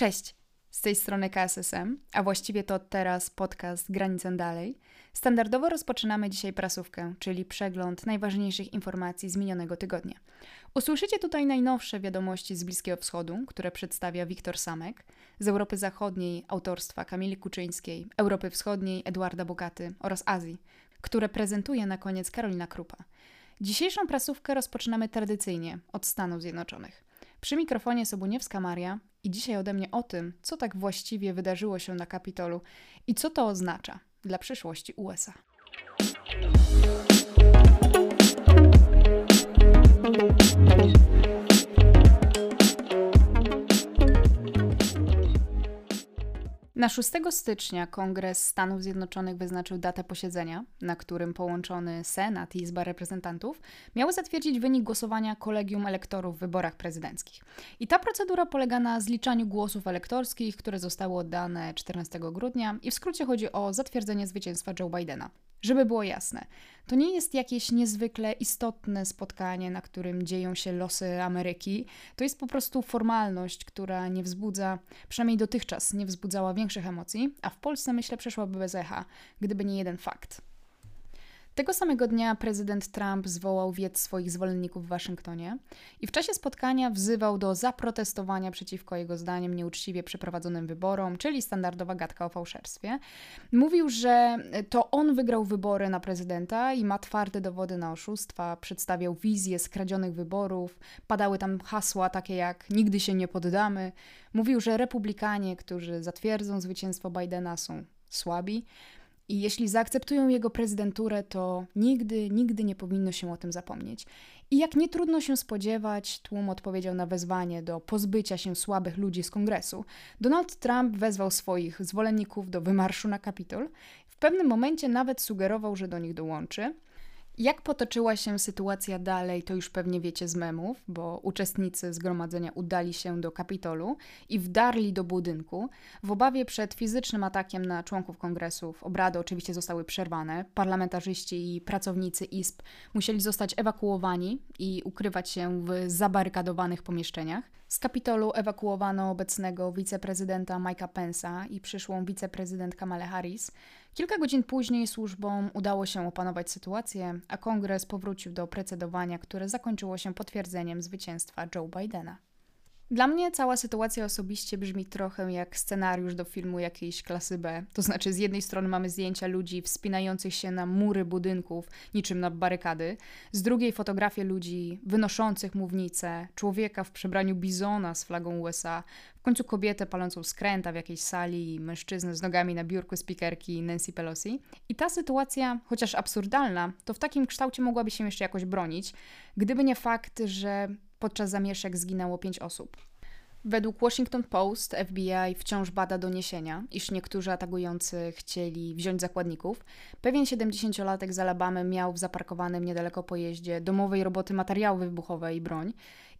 Cześć, z tej strony KSSM, a właściwie to teraz podcast Granicę Dalej. Standardowo rozpoczynamy dzisiaj prasówkę, czyli przegląd najważniejszych informacji z minionego tygodnia. Usłyszycie tutaj najnowsze wiadomości z Bliskiego Wschodu, które przedstawia Wiktor Samek, z Europy Zachodniej autorstwa Kamili Kuczyńskiej, Europy Wschodniej Eduarda Bogaty oraz Azji, które prezentuje na koniec Karolina Krupa. Dzisiejszą prasówkę rozpoczynamy tradycyjnie od Stanów Zjednoczonych. Przy mikrofonie Sobuniewska Maria i dzisiaj ode mnie o tym, co tak właściwie wydarzyło się na Kapitolu i co to oznacza dla przyszłości USA. Na 6 stycznia Kongres Stanów Zjednoczonych wyznaczył datę posiedzenia, na którym połączony Senat i Izba Reprezentantów miały zatwierdzić wynik głosowania kolegium elektorów w wyborach prezydenckich. I ta procedura polega na zliczaniu głosów elektorskich, które zostały oddane 14 grudnia, i w skrócie chodzi o zatwierdzenie zwycięstwa Joe Bidena. Żeby było jasne, to nie jest jakieś niezwykle istotne spotkanie, na którym dzieją się losy Ameryki. To jest po prostu formalność, która nie wzbudza, przynajmniej dotychczas nie wzbudzała większych emocji, a w Polsce myślę przeszłaby bez echa, gdyby nie jeden fakt. Tego samego dnia prezydent Trump zwołał wiec swoich zwolenników w Waszyngtonie i w czasie spotkania wzywał do zaprotestowania przeciwko jego zdaniem nieuczciwie przeprowadzonym wyborom, czyli standardowa gadka o fałszerstwie. Mówił, że to on wygrał wybory na prezydenta i ma twarde dowody na oszustwa, przedstawiał wizję skradzionych wyborów, padały tam hasła takie jak nigdy się nie poddamy. Mówił, że republikanie, którzy zatwierdzą zwycięstwo Bidena są słabi. I jeśli zaakceptują jego prezydenturę, to nigdy, nigdy nie powinno się o tym zapomnieć. I jak nie trudno się spodziewać, tłum odpowiedział na wezwanie do pozbycia się słabych ludzi z kongresu. Donald Trump wezwał swoich zwolenników do wymarszu na Kapitol. W pewnym momencie nawet sugerował, że do nich dołączy. Jak potoczyła się sytuacja dalej, to już pewnie wiecie z memów, bo uczestnicy zgromadzenia udali się do Kapitolu i wdarli do budynku. W obawie przed fizycznym atakiem na członków kongresów obrady oczywiście zostały przerwane. Parlamentarzyści i pracownicy ISP musieli zostać ewakuowani i ukrywać się w zabarykadowanych pomieszczeniach. Z Kapitolu ewakuowano obecnego wiceprezydenta Mike'a Pence'a i przyszłą wiceprezydent Kamala Harris. Kilka godzin później służbom udało się opanować sytuację, a kongres powrócił do procedowania, które zakończyło się potwierdzeniem zwycięstwa Joe Bidena. Dla mnie cała sytuacja osobiście brzmi trochę jak scenariusz do filmu jakiejś klasy B. To znaczy, z jednej strony mamy zdjęcia ludzi wspinających się na mury budynków, niczym na barykady, z drugiej fotografie ludzi wynoszących mównicę, człowieka w przebraniu bizona z flagą USA, w końcu kobietę palącą skręta w jakiejś sali i mężczyznę z nogami na biurku spikerki Nancy Pelosi. I ta sytuacja, chociaż absurdalna, to w takim kształcie mogłaby się jeszcze jakoś bronić, gdyby nie fakt, że podczas zamieszek zginęło pięć osób. Według Washington Post FBI wciąż bada doniesienia, iż niektórzy atakujący chcieli wziąć zakładników. Pewien 70-latek z Alabamy miał w zaparkowanym niedaleko pojeździe domowej roboty materiały wybuchowe i broń.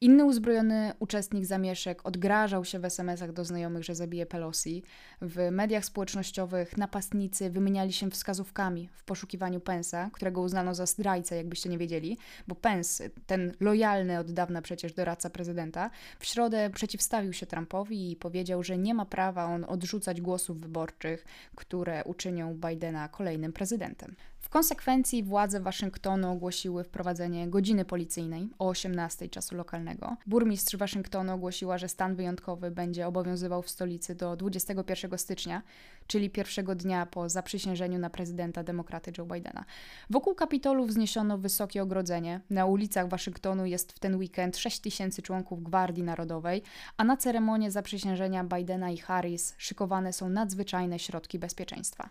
Inny uzbrojony uczestnik zamieszek odgrażał się w SMS-ach do znajomych, że zabije Pelosi. W mediach społecznościowych napastnicy wymieniali się wskazówkami w poszukiwaniu Pensa, którego uznano za zdrajcę, jakbyście nie wiedzieli, bo Pence, ten lojalny od dawna przecież doradca prezydenta, w środę przeciwstawił się Trumpowi i powiedział, że nie ma prawa on odrzucać głosów wyborczych, które uczynią Bidena kolejnym prezydentem. Konsekwencji władze Waszyngtonu ogłosiły wprowadzenie godziny policyjnej o 18 czasu lokalnego. Burmistrz Waszyngtonu ogłosiła, że stan wyjątkowy będzie obowiązywał w stolicy do 21 stycznia, czyli pierwszego dnia po zaprzysiężeniu na prezydenta demokraty Joe Bidena. Wokół Kapitolu wzniesiono wysokie ogrodzenie. Na ulicach Waszyngtonu jest w ten weekend 6 tysięcy członków Gwardii Narodowej, a na ceremonię zaprzysiężenia Bidena i Harris szykowane są nadzwyczajne środki bezpieczeństwa.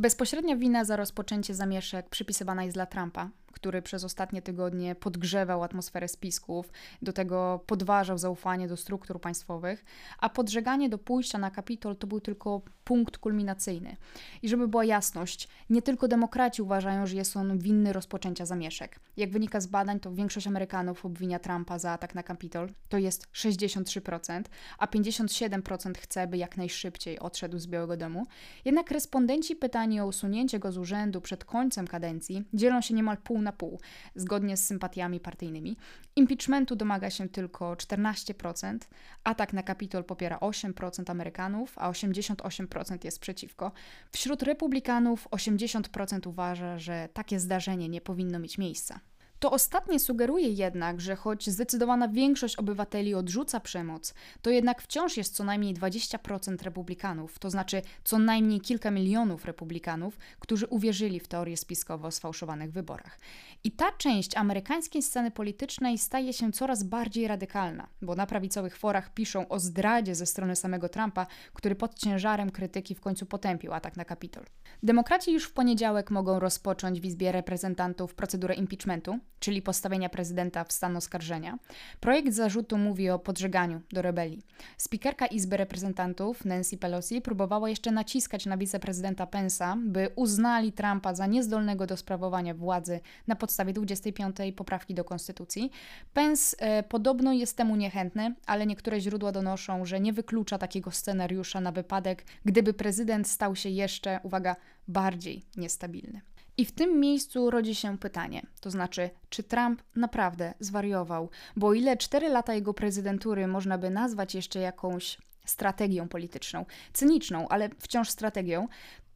Bezpośrednia wina za rozpoczęcie zamieszek przypisywana jest dla Trumpa, który przez ostatnie tygodnie podgrzewał atmosferę spisków, do tego podważał zaufanie do struktur państwowych, a podżeganie do pójścia na Kapitol to był tylko punkt kulminacyjny. I żeby była jasność, nie tylko demokraci uważają, że jest on winny rozpoczęcia zamieszek. Jak wynika z badań, to większość Amerykanów obwinia Trumpa za atak na Kapitol, to jest 63%, a 57% chce, by jak najszybciej odszedł z Białego Domu. Jednak respondenci pytani o usunięcie go z urzędu przed końcem kadencji dzielą się niemal pół na pół, zgodnie z sympatiami partyjnymi. Impeachmentu domaga się tylko 14%, atak na Kapitol popiera 8% Amerykanów, a 88% jest przeciwko. Wśród republikanów 80% uważa, że takie zdarzenie nie powinno mieć miejsca. To ostatnie sugeruje jednak, że choć zdecydowana większość obywateli odrzuca przemoc, to jednak wciąż jest co najmniej 20% republikanów, to znaczy co najmniej kilka milionów republikanów, którzy uwierzyli w teorię spiskowe o sfałszowanych wyborach. I ta część amerykańskiej sceny politycznej staje się coraz bardziej radykalna, bo na prawicowych forach piszą o zdradzie ze strony samego Trumpa, który pod ciężarem krytyki w końcu potępił atak na Kapitol. Demokraci już w poniedziałek mogą rozpocząć w Izbie Reprezentantów procedurę impeachmentu, czyli postawienia prezydenta w stan oskarżenia. Projekt zarzutu mówi o podżeganiu do rebelii. Spikerka Izby Reprezentantów Nancy Pelosi próbowała jeszcze naciskać na wiceprezydenta Pensa, by uznali Trumpa za niezdolnego do sprawowania władzy na podstawie 25 poprawki do konstytucji. Pence e, podobno jest temu niechętny, ale niektóre źródła donoszą, że nie wyklucza takiego scenariusza na wypadek, gdyby prezydent stał się jeszcze, uwaga, bardziej niestabilny. I w tym miejscu rodzi się pytanie, to znaczy, czy Trump naprawdę zwariował? Bo o ile 4 lata jego prezydentury można by nazwać jeszcze jakąś strategią polityczną, cyniczną, ale wciąż strategią,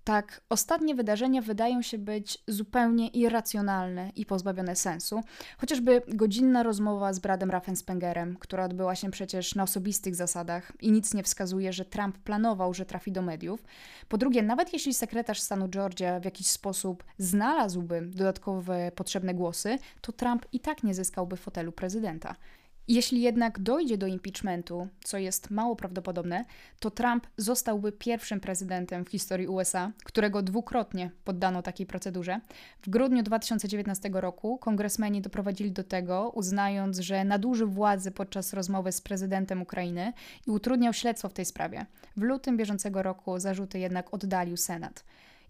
tak, ostatnie wydarzenia wydają się być zupełnie irracjonalne i pozbawione sensu. Chociażby godzinna rozmowa z Bradem Raffenspengerem, która odbyła się przecież na osobistych zasadach i nic nie wskazuje, że Trump planował, że trafi do mediów. Po drugie, nawet jeśli sekretarz stanu Georgia w jakiś sposób znalazłby dodatkowe potrzebne głosy, to Trump i tak nie zyskałby fotelu prezydenta. Jeśli jednak dojdzie do impeachmentu, co jest mało prawdopodobne, to Trump zostałby pierwszym prezydentem w historii USA, którego dwukrotnie poddano takiej procedurze. W grudniu 2019 roku kongresmeni doprowadzili do tego, uznając, że nadużył władzy podczas rozmowy z prezydentem Ukrainy i utrudniał śledztwo w tej sprawie. W lutym bieżącego roku zarzuty jednak oddalił Senat.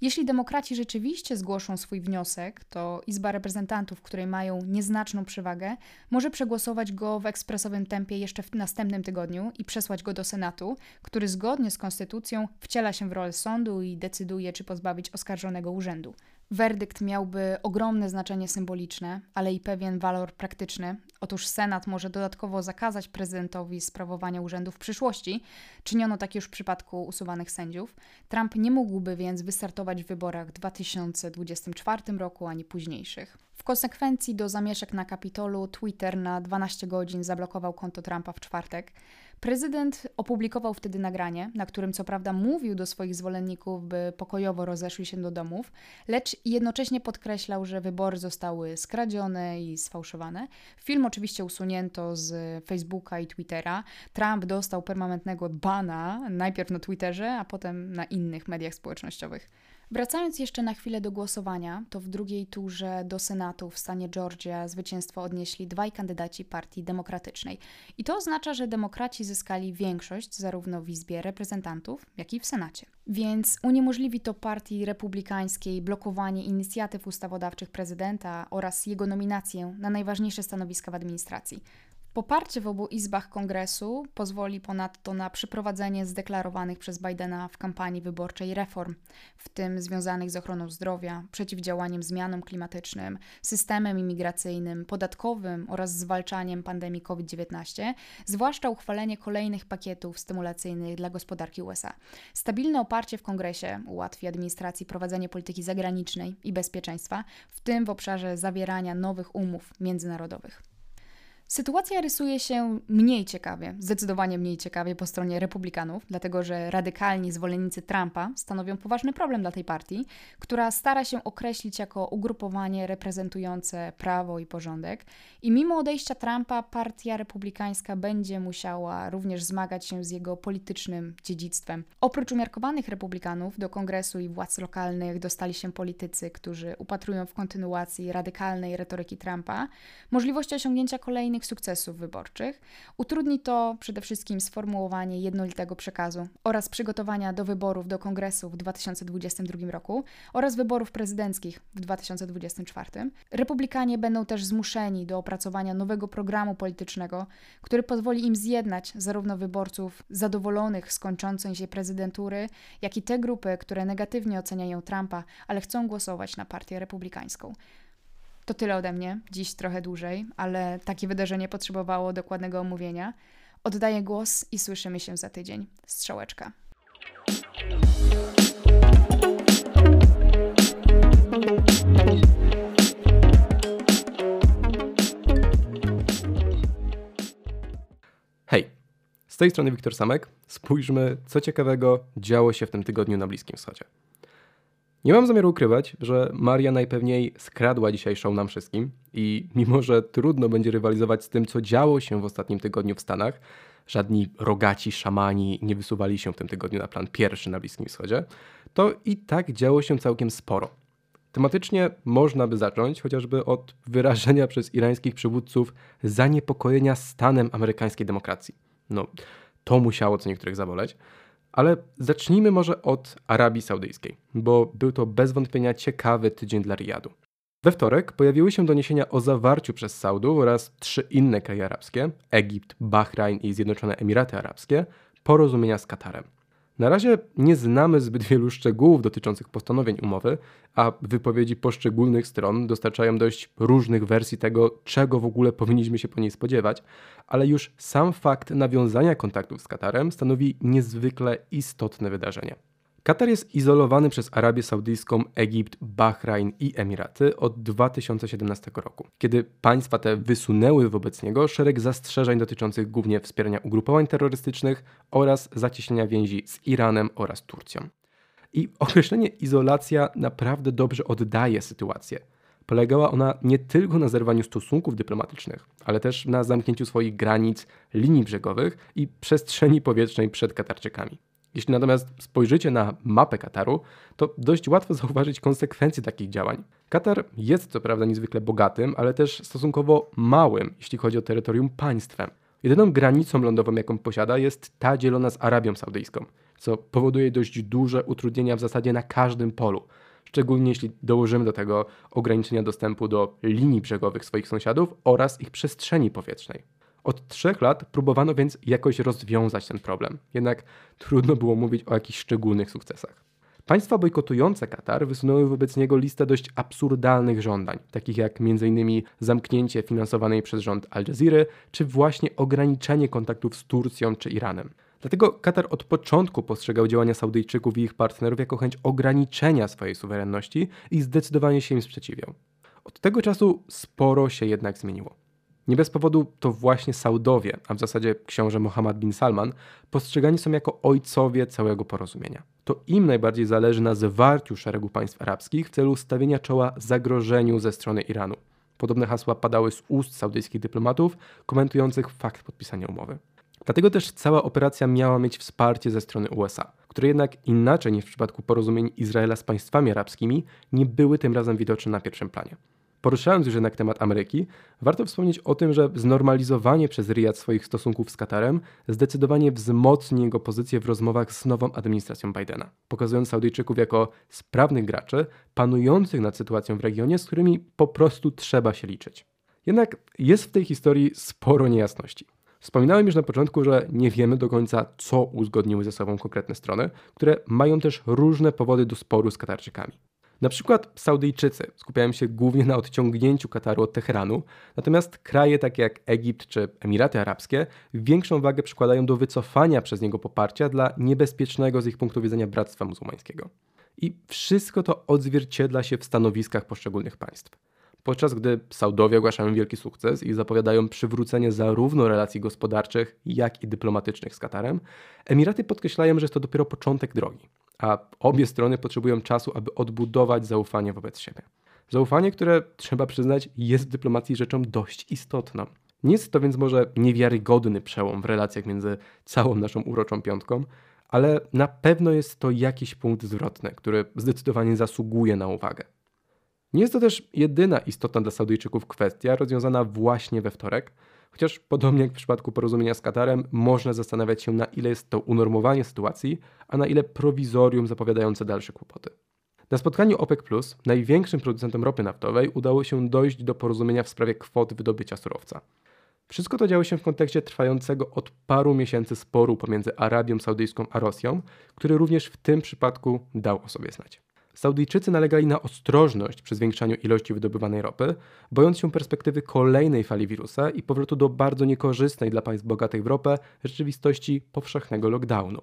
Jeśli demokraci rzeczywiście zgłoszą swój wniosek, to Izba Reprezentantów, której mają nieznaczną przewagę, może przegłosować go w ekspresowym tempie jeszcze w następnym tygodniu i przesłać go do Senatu, który zgodnie z konstytucją wciela się w rolę sądu i decyduje, czy pozbawić oskarżonego urzędu. Werdykt miałby ogromne znaczenie symboliczne, ale i pewien walor praktyczny. Otóż Senat może dodatkowo zakazać prezydentowi sprawowania urzędu w przyszłości. Czyniono tak już w przypadku usuwanych sędziów. Trump nie mógłby więc wystartować w wyborach w 2024 roku ani późniejszych. W konsekwencji do zamieszek na Kapitolu Twitter na 12 godzin zablokował konto Trumpa w czwartek. Prezydent opublikował wtedy nagranie, na którym co prawda mówił do swoich zwolenników, by pokojowo rozeszli się do domów, lecz jednocześnie podkreślał, że wybory zostały skradzione i sfałszowane. Film oczywiście usunięto z Facebooka i Twittera. Trump dostał permanentnego bana, najpierw na Twitterze, a potem na innych mediach społecznościowych. Wracając jeszcze na chwilę do głosowania, to w drugiej turze do Senatu w stanie Georgia zwycięstwo odnieśli dwaj kandydaci Partii Demokratycznej. I to oznacza, że demokraci zyskali większość zarówno w Izbie Reprezentantów, jak i w Senacie. Więc uniemożliwi to partii republikańskiej blokowanie inicjatyw ustawodawczych prezydenta oraz jego nominację na najważniejsze stanowiska w administracji. Poparcie w obu izbach kongresu pozwoli ponadto na przeprowadzenie zdeklarowanych przez Bidena w kampanii wyborczej reform, w tym związanych z ochroną zdrowia, przeciwdziałaniem zmianom klimatycznym, systemem imigracyjnym, podatkowym oraz zwalczaniem pandemii COVID-19, zwłaszcza uchwalenie kolejnych pakietów stymulacyjnych dla gospodarki USA. Stabilne oparcie w kongresie ułatwi administracji prowadzenie polityki zagranicznej i bezpieczeństwa, w tym w obszarze zawierania nowych umów międzynarodowych. Sytuacja rysuje się mniej ciekawie, zdecydowanie mniej ciekawie po stronie republikanów, dlatego że radykalni zwolennicy Trumpa stanowią poważny problem dla tej partii, która stara się określić jako ugrupowanie reprezentujące prawo i porządek. I mimo odejścia Trumpa, partia republikańska będzie musiała również zmagać się z jego politycznym dziedzictwem. Oprócz umiarkowanych republikanów, do kongresu i władz lokalnych dostali się politycy, którzy upatrują w kontynuacji radykalnej retoryki Trumpa możliwości osiągnięcia kolejnych sukcesów wyborczych. Utrudni to przede wszystkim sformułowanie jednolitego przekazu oraz przygotowania do wyborów do kongresu w 2022 roku oraz wyborów prezydenckich w 2024. Republikanie będą też zmuszeni do opracowania nowego programu politycznego, który pozwoli im zjednać zarówno wyborców zadowolonych z kończącej się prezydentury, jak i te grupy, które negatywnie oceniają Trumpa, ale chcą głosować na partię republikańską. To tyle ode mnie, dziś trochę dłużej, ale takie wydarzenie potrzebowało dokładnego omówienia. Oddaję głos i słyszymy się za tydzień. Strzałeczka. Hej, z tej strony Wiktor Samek. Spójrzmy, co ciekawego działo się w tym tygodniu na Bliskim Wschodzie. Nie mam zamiaru ukrywać, że Maria najpewniej skradła dzisiaj show nam wszystkim i mimo, że trudno będzie rywalizować z tym, co działo się w ostatnim tygodniu w Stanach, żadni rogaci szamani nie wysuwali się w tym tygodniu na plan pierwszy na Bliskim Wschodzie, to i tak działo się całkiem sporo. Tematycznie można by zacząć chociażby od wyrażenia przez irańskich przywódców zaniepokojenia stanem amerykańskiej demokracji. No, to musiało co niektórych zaboleć. Ale zacznijmy może od Arabii Saudyjskiej, bo był to bez wątpienia ciekawy tydzień dla Riyadu. We wtorek pojawiły się doniesienia o zawarciu przez Saudów oraz trzy inne kraje arabskie Egipt, Bahrain i Zjednoczone Emiraty Arabskie porozumienia z Katarem. Na razie nie znamy zbyt wielu szczegółów dotyczących postanowień umowy, a wypowiedzi poszczególnych stron dostarczają dość różnych wersji tego, czego w ogóle powinniśmy się po niej spodziewać, ale już sam fakt nawiązania kontaktów z Katarem stanowi niezwykle istotne wydarzenie. Katar jest izolowany przez Arabię Saudyjską, Egipt, Bahrain i Emiraty od 2017 roku, kiedy państwa te wysunęły wobec niego szereg zastrzeżeń dotyczących głównie wspierania ugrupowań terrorystycznych oraz zacieśnienia więzi z Iranem oraz Turcją. I określenie izolacja naprawdę dobrze oddaje sytuację. Polegała ona nie tylko na zerwaniu stosunków dyplomatycznych, ale też na zamknięciu swoich granic, linii brzegowych i przestrzeni powietrznej przed Katarczykami. Jeśli natomiast spojrzycie na mapę Kataru, to dość łatwo zauważyć konsekwencje takich działań. Katar jest co prawda niezwykle bogatym, ale też stosunkowo małym, jeśli chodzi o terytorium państwem. Jedyną granicą lądową, jaką posiada, jest ta dzielona z Arabią Saudyjską, co powoduje dość duże utrudnienia w zasadzie na każdym polu. Szczególnie jeśli dołożymy do tego ograniczenia dostępu do linii brzegowych swoich sąsiadów oraz ich przestrzeni powietrznej. Od trzech lat próbowano więc jakoś rozwiązać ten problem, jednak trudno było mówić o jakichś szczególnych sukcesach. Państwa bojkotujące Katar wysunęły wobec niego listę dość absurdalnych żądań, takich jak m.in. zamknięcie finansowanej przez rząd Al Jazeera, czy właśnie ograniczenie kontaktów z Turcją czy Iranem. Dlatego Katar od początku postrzegał działania Saudyjczyków i ich partnerów jako chęć ograniczenia swojej suwerenności i zdecydowanie się im sprzeciwiał. Od tego czasu sporo się jednak zmieniło. Nie bez powodu to właśnie Saudowie, a w zasadzie książę Mohammed bin Salman, postrzegani są jako ojcowie całego porozumienia. To im najbardziej zależy na zwarciu szeregu państw arabskich w celu stawienia czoła zagrożeniu ze strony Iranu. Podobne hasła padały z ust saudyjskich dyplomatów komentujących fakt podpisania umowy. Dlatego też cała operacja miała mieć wsparcie ze strony USA, które jednak inaczej niż w przypadku porozumień Izraela z państwami arabskimi nie były tym razem widoczne na pierwszym planie. Poruszając już jednak temat Ameryki, warto wspomnieć o tym, że znormalizowanie przez Riyad swoich stosunków z Katarem zdecydowanie wzmocni jego pozycję w rozmowach z nową administracją Bidena, pokazując Saudyjczyków jako sprawnych graczy, panujących nad sytuacją w regionie, z którymi po prostu trzeba się liczyć. Jednak jest w tej historii sporo niejasności. Wspominałem już na początku, że nie wiemy do końca, co uzgodniły ze sobą konkretne strony, które mają też różne powody do sporu z Katarczykami. Na przykład Saudyjczycy skupiają się głównie na odciągnięciu Kataru od Teheranu, natomiast kraje takie jak Egipt czy Emiraty Arabskie większą wagę przykładają do wycofania przez niego poparcia dla niebezpiecznego z ich punktu widzenia bractwa muzułmańskiego. I wszystko to odzwierciedla się w stanowiskach poszczególnych państw. Podczas gdy Saudowie ogłaszają wielki sukces i zapowiadają przywrócenie zarówno relacji gospodarczych, jak i dyplomatycznych z Katarem, Emiraty podkreślają, że jest to dopiero początek drogi a obie strony potrzebują czasu, aby odbudować zaufanie wobec siebie. Zaufanie, które trzeba przyznać, jest w dyplomacji rzeczą dość istotną. Nie jest to więc może niewiarygodny przełom w relacjach między całą naszą uroczą piątką, ale na pewno jest to jakiś punkt zwrotny, który zdecydowanie zasługuje na uwagę. Nie jest to też jedyna istotna dla Saudyjczyków kwestia rozwiązana właśnie we wtorek, Chociaż podobnie jak w przypadku porozumienia z Katarem, można zastanawiać się, na ile jest to unormowanie sytuacji, a na ile prowizorium zapowiadające dalsze kłopoty. Na spotkaniu OPEC, największym producentem ropy naftowej, udało się dojść do porozumienia w sprawie kwot wydobycia surowca. Wszystko to działo się w kontekście trwającego od paru miesięcy sporu pomiędzy Arabią Saudyjską a Rosją, który również w tym przypadku dał o sobie znać. Saudyjczycy nalegali na ostrożność przy zwiększaniu ilości wydobywanej ropy, bojąc się perspektywy kolejnej fali wirusa i powrotu do bardzo niekorzystnej dla państw bogatych w ropę rzeczywistości powszechnego lockdownu.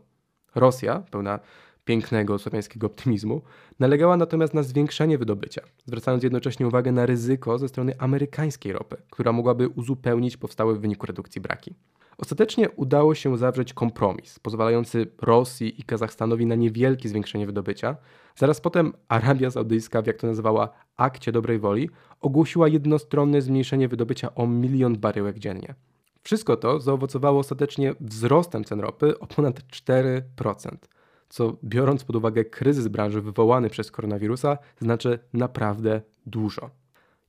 Rosja, pełna pięknego słowiańskiego optymizmu, nalegała natomiast na zwiększenie wydobycia, zwracając jednocześnie uwagę na ryzyko ze strony amerykańskiej ropy, która mogłaby uzupełnić powstałe w wyniku redukcji braki. Ostatecznie udało się zawrzeć kompromis, pozwalający Rosji i Kazachstanowi na niewielkie zwiększenie wydobycia. Zaraz potem Arabia Saudyjska, jak to nazywała akcie dobrej woli, ogłosiła jednostronne zmniejszenie wydobycia o milion baryłek dziennie. Wszystko to zaowocowało ostatecznie wzrostem cen ropy o ponad 4%, co biorąc pod uwagę kryzys branży wywołany przez koronawirusa, znaczy naprawdę dużo.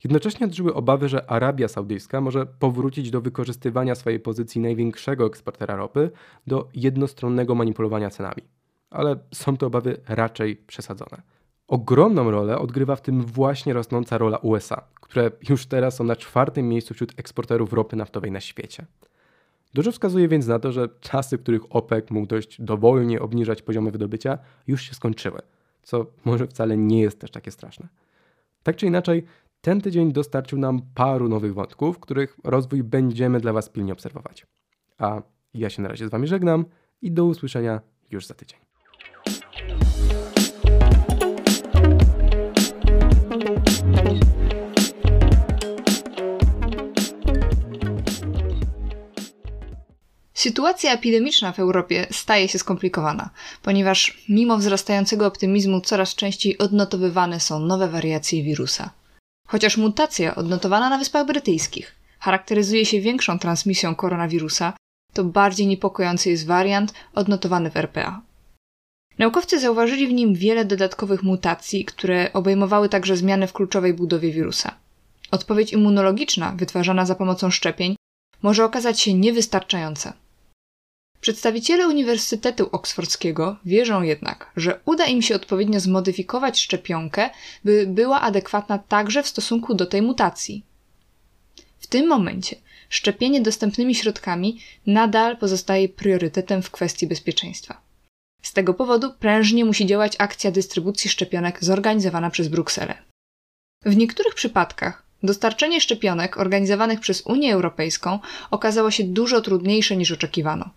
Jednocześnie odżyły obawy, że Arabia Saudyjska może powrócić do wykorzystywania swojej pozycji największego eksportera ropy do jednostronnego manipulowania cenami. Ale są to obawy raczej przesadzone. Ogromną rolę odgrywa w tym właśnie rosnąca rola USA, które już teraz są na czwartym miejscu wśród eksporterów ropy naftowej na świecie. Dużo wskazuje więc na to, że czasy, w których OPEC mógł dość dowolnie obniżać poziomy wydobycia, już się skończyły, co może wcale nie jest też takie straszne. Tak czy inaczej, ten tydzień dostarczył nam paru nowych wątków, których rozwój będziemy dla Was pilnie obserwować. A ja się na razie z Wami żegnam i do usłyszenia już za tydzień. Sytuacja epidemiczna w Europie staje się skomplikowana, ponieważ mimo wzrastającego optymizmu coraz częściej odnotowywane są nowe wariacje wirusa. Chociaż mutacja odnotowana na Wyspach Brytyjskich charakteryzuje się większą transmisją koronawirusa, to bardziej niepokojący jest wariant odnotowany w RPA. Naukowcy zauważyli w nim wiele dodatkowych mutacji, które obejmowały także zmiany w kluczowej budowie wirusa. Odpowiedź immunologiczna, wytwarzana za pomocą szczepień, może okazać się niewystarczająca. Przedstawiciele Uniwersytetu Oksfordzkiego wierzą jednak, że uda im się odpowiednio zmodyfikować szczepionkę, by była adekwatna także w stosunku do tej mutacji. W tym momencie szczepienie dostępnymi środkami nadal pozostaje priorytetem w kwestii bezpieczeństwa. Z tego powodu prężnie musi działać akcja dystrybucji szczepionek zorganizowana przez Brukselę. W niektórych przypadkach dostarczenie szczepionek organizowanych przez Unię Europejską okazało się dużo trudniejsze niż oczekiwano.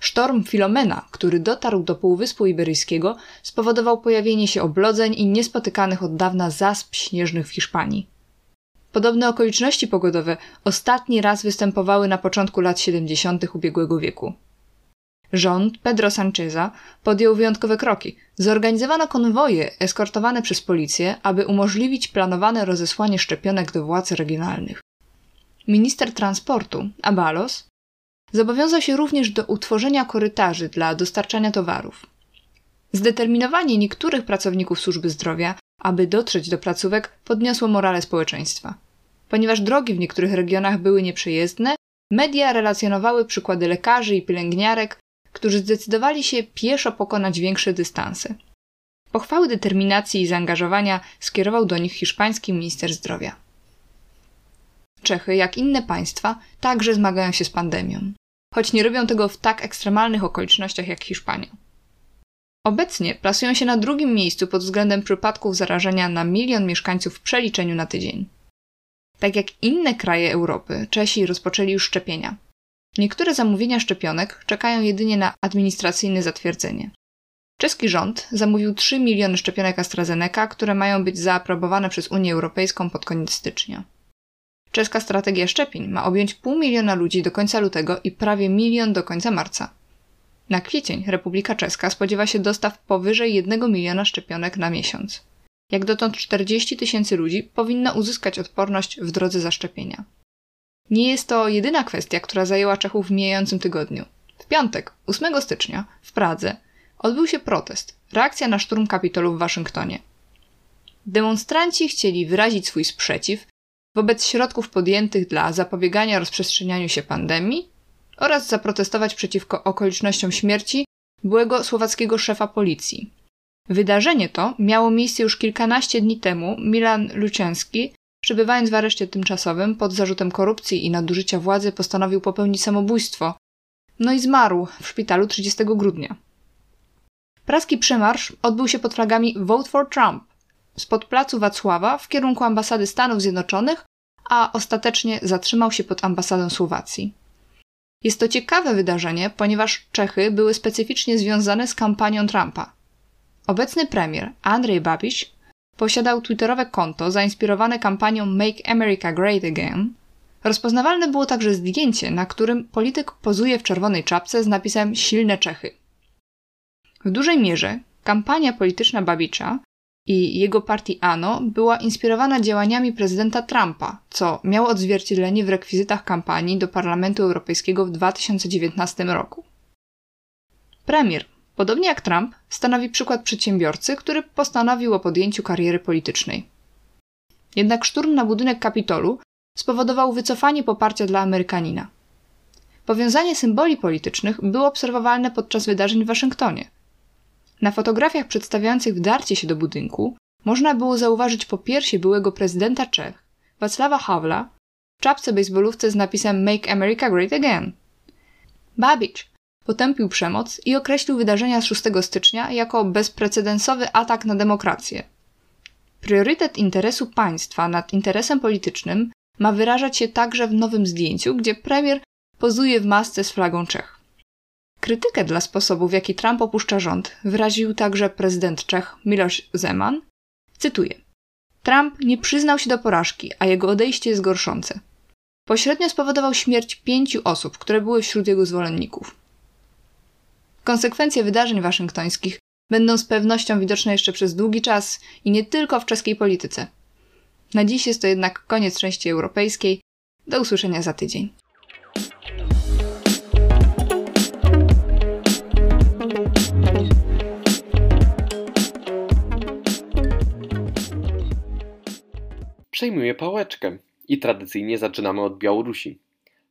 Sztorm Filomena, który dotarł do Półwyspu Iberyjskiego, spowodował pojawienie się oblodzeń i niespotykanych od dawna zasp śnieżnych w Hiszpanii. Podobne okoliczności pogodowe ostatni raz występowały na początku lat 70. ubiegłego wieku. Rząd Pedro Sancheza podjął wyjątkowe kroki. Zorganizowano konwoje eskortowane przez policję, aby umożliwić planowane rozesłanie szczepionek do władz regionalnych. Minister transportu, Abalos, Zobowiązał się również do utworzenia korytarzy dla dostarczania towarów. Zdeterminowanie niektórych pracowników służby zdrowia, aby dotrzeć do placówek, podniosło morale społeczeństwa. Ponieważ drogi w niektórych regionach były nieprzejezdne, media relacjonowały przykłady lekarzy i pielęgniarek, którzy zdecydowali się pieszo pokonać większe dystanse. Pochwały determinacji i zaangażowania skierował do nich hiszpański minister zdrowia. Czechy, jak inne państwa, także zmagają się z pandemią, choć nie robią tego w tak ekstremalnych okolicznościach jak Hiszpania. Obecnie plasują się na drugim miejscu pod względem przypadków zarażenia na milion mieszkańców w przeliczeniu na tydzień. Tak jak inne kraje Europy, Czesi rozpoczęli już szczepienia. Niektóre zamówienia szczepionek czekają jedynie na administracyjne zatwierdzenie. Czeski rząd zamówił 3 miliony szczepionek AstraZeneca, które mają być zaaprobowane przez Unię Europejską pod koniec stycznia. Czeska strategia szczepień ma objąć pół miliona ludzi do końca lutego i prawie milion do końca marca. Na kwiecień Republika Czeska spodziewa się dostaw powyżej 1 miliona szczepionek na miesiąc. Jak dotąd 40 tysięcy ludzi powinno uzyskać odporność w drodze zaszczepienia. Nie jest to jedyna kwestia, która zajęła Czechów w mijającym tygodniu. W piątek, 8 stycznia, w Pradze, odbył się protest, reakcja na szturm Kapitolu w Waszyngtonie. Demonstranci chcieli wyrazić swój sprzeciw wobec środków podjętych dla zapobiegania rozprzestrzenianiu się pandemii oraz zaprotestować przeciwko okolicznościom śmierci byłego słowackiego szefa policji. Wydarzenie to miało miejsce już kilkanaście dni temu. Milan Luczynski, przebywając w areszcie tymczasowym pod zarzutem korupcji i nadużycia władzy, postanowił popełnić samobójstwo. No i zmarł w szpitalu 30 grudnia. Praski przemarsz odbył się pod flagami Vote for Trump spod placu Wacława w kierunku ambasady Stanów Zjednoczonych, a ostatecznie zatrzymał się pod ambasadą Słowacji. Jest to ciekawe wydarzenie, ponieważ Czechy były specyficznie związane z kampanią Trumpa. Obecny premier Andrzej Babiš posiadał twitterowe konto zainspirowane kampanią Make America Great Again. Rozpoznawalne było także zdjęcie, na którym polityk pozuje w czerwonej czapce z napisem Silne Czechy. W dużej mierze kampania polityczna Babicza i jego partii ANO była inspirowana działaniami prezydenta Trumpa, co miało odzwierciedlenie w rekwizytach kampanii do Parlamentu Europejskiego w 2019 roku. Premier, podobnie jak Trump, stanowi przykład przedsiębiorcy, który postanowił o podjęciu kariery politycznej. Jednak szturm na budynek Kapitolu spowodował wycofanie poparcia dla Amerykanina. Powiązanie symboli politycznych było obserwowalne podczas wydarzeń w Waszyngtonie – na fotografiach przedstawiających wdarcie się do budynku można było zauważyć po piersi byłego prezydenta Czech, Wacława Hawla, w czapce baseballówce z napisem Make America Great Again. Babicz potępił przemoc i określił wydarzenia z 6 stycznia jako bezprecedensowy atak na demokrację. Priorytet interesu państwa nad interesem politycznym ma wyrażać się także w nowym zdjęciu, gdzie premier pozuje w masce z flagą Czech. Krytykę dla sposobu, w jaki Trump opuszcza rząd, wyraził także prezydent Czech Miloš Zeman. Cytuję: Trump nie przyznał się do porażki, a jego odejście jest gorszące. Pośrednio spowodował śmierć pięciu osób, które były wśród jego zwolenników. Konsekwencje wydarzeń waszyngtońskich będą z pewnością widoczne jeszcze przez długi czas i nie tylko w czeskiej polityce. Na dziś jest to jednak koniec części europejskiej. Do usłyszenia za tydzień. Przejmuje pałeczkę i tradycyjnie zaczynamy od Białorusi.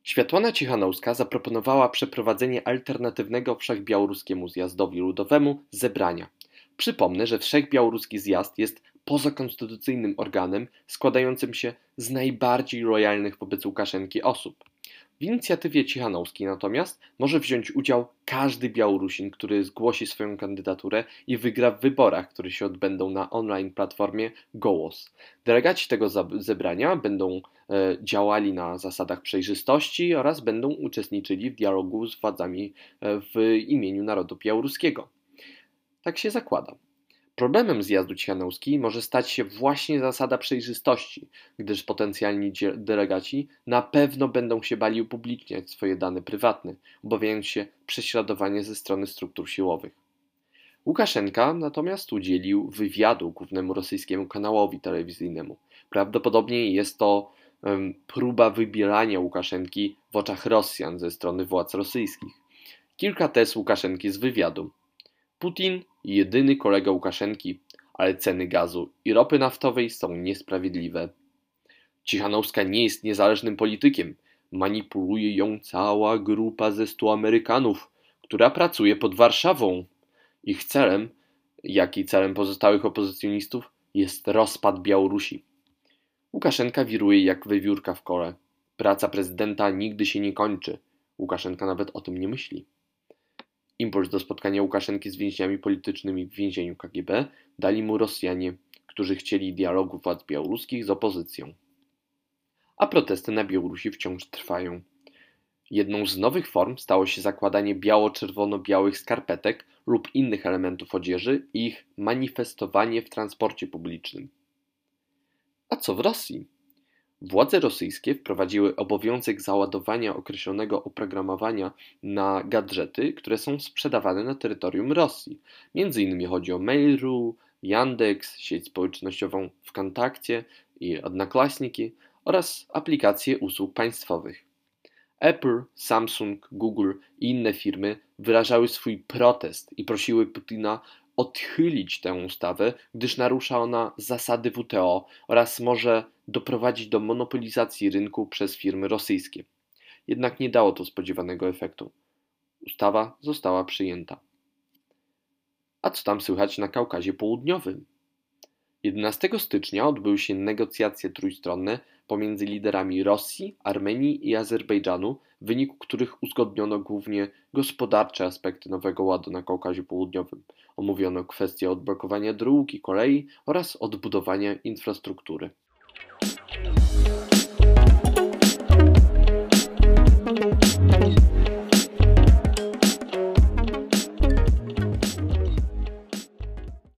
Światłana Cichanowska zaproponowała przeprowadzenie alternatywnego wszechbiałoruskiemu zjazdowi ludowemu zebrania. Przypomnę, że Wszechbiałoruski Zjazd jest pozakonstytucyjnym organem składającym się z najbardziej lojalnych wobec Łukaszenki osób. W inicjatywie Cichanowskiej natomiast może wziąć udział każdy Białorusin, który zgłosi swoją kandydaturę i wygra w wyborach, które się odbędą na online platformie Gołos. Delegaci tego zebrania będą e, działali na zasadach przejrzystości oraz będą uczestniczyli w dialogu z władzami e, w imieniu narodu białoruskiego. Tak się zakłada. Problemem zjazdu Cichanowskiej może stać się właśnie zasada przejrzystości, gdyż potencjalni delegaci na pewno będą się bali upubliczniać swoje dane prywatne, obawiając się prześladowania ze strony struktur siłowych. Łukaszenka natomiast udzielił wywiadu głównemu rosyjskiemu kanałowi telewizyjnemu. Prawdopodobnie jest to um, próba wybierania Łukaszenki w oczach Rosjan ze strony władz rosyjskich. Kilka tez Łukaszenki z wywiadu. Putin jedyny kolega Łukaszenki, ale ceny gazu i ropy naftowej są niesprawiedliwe. Cichanowska nie jest niezależnym politykiem. Manipuluje ją cała grupa ze stu Amerykanów, która pracuje pod Warszawą. Ich celem, jak i celem pozostałych opozycjonistów, jest rozpad Białorusi. Łukaszenka wiruje jak wywiórka w kole. Praca prezydenta nigdy się nie kończy. Łukaszenka nawet o tym nie myśli. Impuls do spotkania Łukaszenki z więźniami politycznymi w więzieniu KGB dali mu Rosjanie, którzy chcieli dialogu władz białoruskich z opozycją. A protesty na Białorusi wciąż trwają. Jedną z nowych form stało się zakładanie biało-czerwono-białych skarpetek lub innych elementów odzieży i ich manifestowanie w transporcie publicznym. A co w Rosji? Władze rosyjskie wprowadziły obowiązek załadowania określonego oprogramowania na gadżety, które są sprzedawane na terytorium Rosji. Między innymi chodzi o Mail.ru, Yandex, sieć społecznościową WKontakcie i Odnaklasniki oraz aplikacje usług państwowych. Apple, Samsung, Google i inne firmy wyrażały swój protest i prosiły Putina odchylić tę ustawę, gdyż narusza ona zasady WTO oraz może doprowadzić do monopolizacji rynku przez firmy rosyjskie. Jednak nie dało to spodziewanego efektu. Ustawa została przyjęta. A co tam słychać na Kaukazie Południowym? 11 stycznia odbyły się negocjacje trójstronne pomiędzy liderami Rosji, Armenii i Azerbejdżanu, w wyniku których uzgodniono głównie gospodarcze aspekty nowego ładu na Kaukazie Południowym. Omówiono kwestie odblokowania dróg i kolei oraz odbudowania infrastruktury.